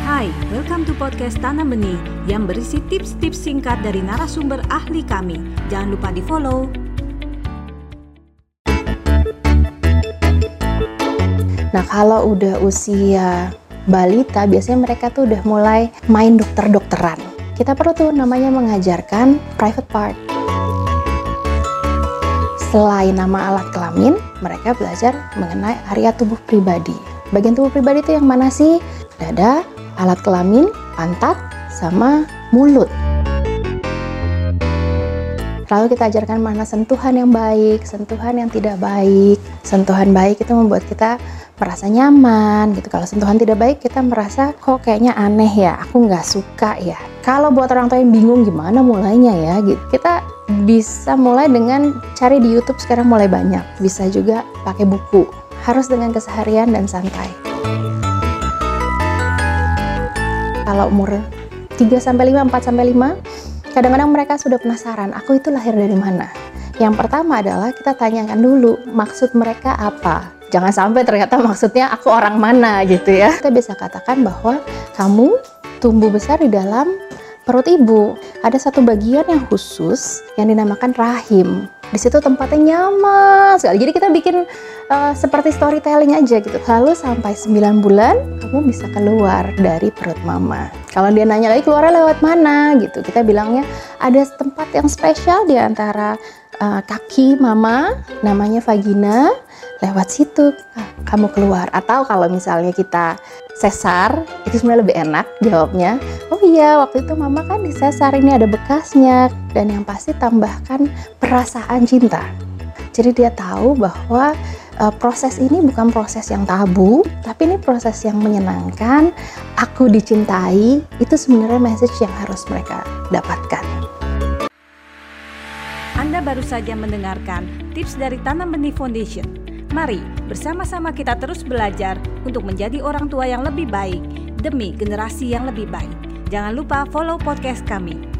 Hai, welcome to podcast Tanam Benih yang berisi tips-tips singkat dari narasumber ahli kami. Jangan lupa di follow. Nah kalau udah usia balita biasanya mereka tuh udah mulai main dokter-dokteran. Kita perlu tuh namanya mengajarkan private part. Selain nama alat kelamin, mereka belajar mengenai area tubuh pribadi. Bagian tubuh pribadi itu yang mana sih? Dada, alat kelamin, pantat, sama mulut. Lalu kita ajarkan mana sentuhan yang baik, sentuhan yang tidak baik. Sentuhan baik itu membuat kita merasa nyaman gitu. Kalau sentuhan tidak baik kita merasa kok kayaknya aneh ya, aku nggak suka ya. Kalau buat orang tua yang bingung gimana mulainya ya gitu, kita bisa mulai dengan cari di YouTube sekarang mulai banyak. Bisa juga pakai buku. Harus dengan keseharian dan santai. Kalau umur 3 sampai 5, 4 sampai 5 Kadang-kadang mereka sudah penasaran, aku itu lahir dari mana? Yang pertama adalah kita tanyakan dulu maksud mereka apa. Jangan sampai ternyata maksudnya aku orang mana gitu ya. Kita bisa katakan bahwa kamu tumbuh besar di dalam perut ibu. Ada satu bagian yang khusus yang dinamakan rahim. Di situ tempatnya nyaman sekali. Jadi kita bikin uh, seperti storytelling aja gitu. Lalu sampai 9 bulan kamu bisa keluar dari perut mama. Kalau dia nanya lagi keluarnya lewat mana gitu, kita bilangnya ada tempat yang spesial di antara uh, kaki mama, namanya vagina, lewat situ kamu keluar. Atau kalau misalnya kita sesar, itu sebenarnya lebih enak jawabnya. Oh iya, waktu itu mama kan di sesar ini ada bekasnya dan yang pasti tambahkan perasaan cinta. Jadi dia tahu bahwa uh, proses ini bukan proses yang tabu, tapi ini proses yang menyenangkan. Aku dicintai, itu sebenarnya message yang harus mereka dapatkan. Anda baru saja mendengarkan tips dari Tanam Benih Foundation. Mari bersama-sama kita terus belajar untuk menjadi orang tua yang lebih baik demi generasi yang lebih baik. Jangan lupa follow podcast kami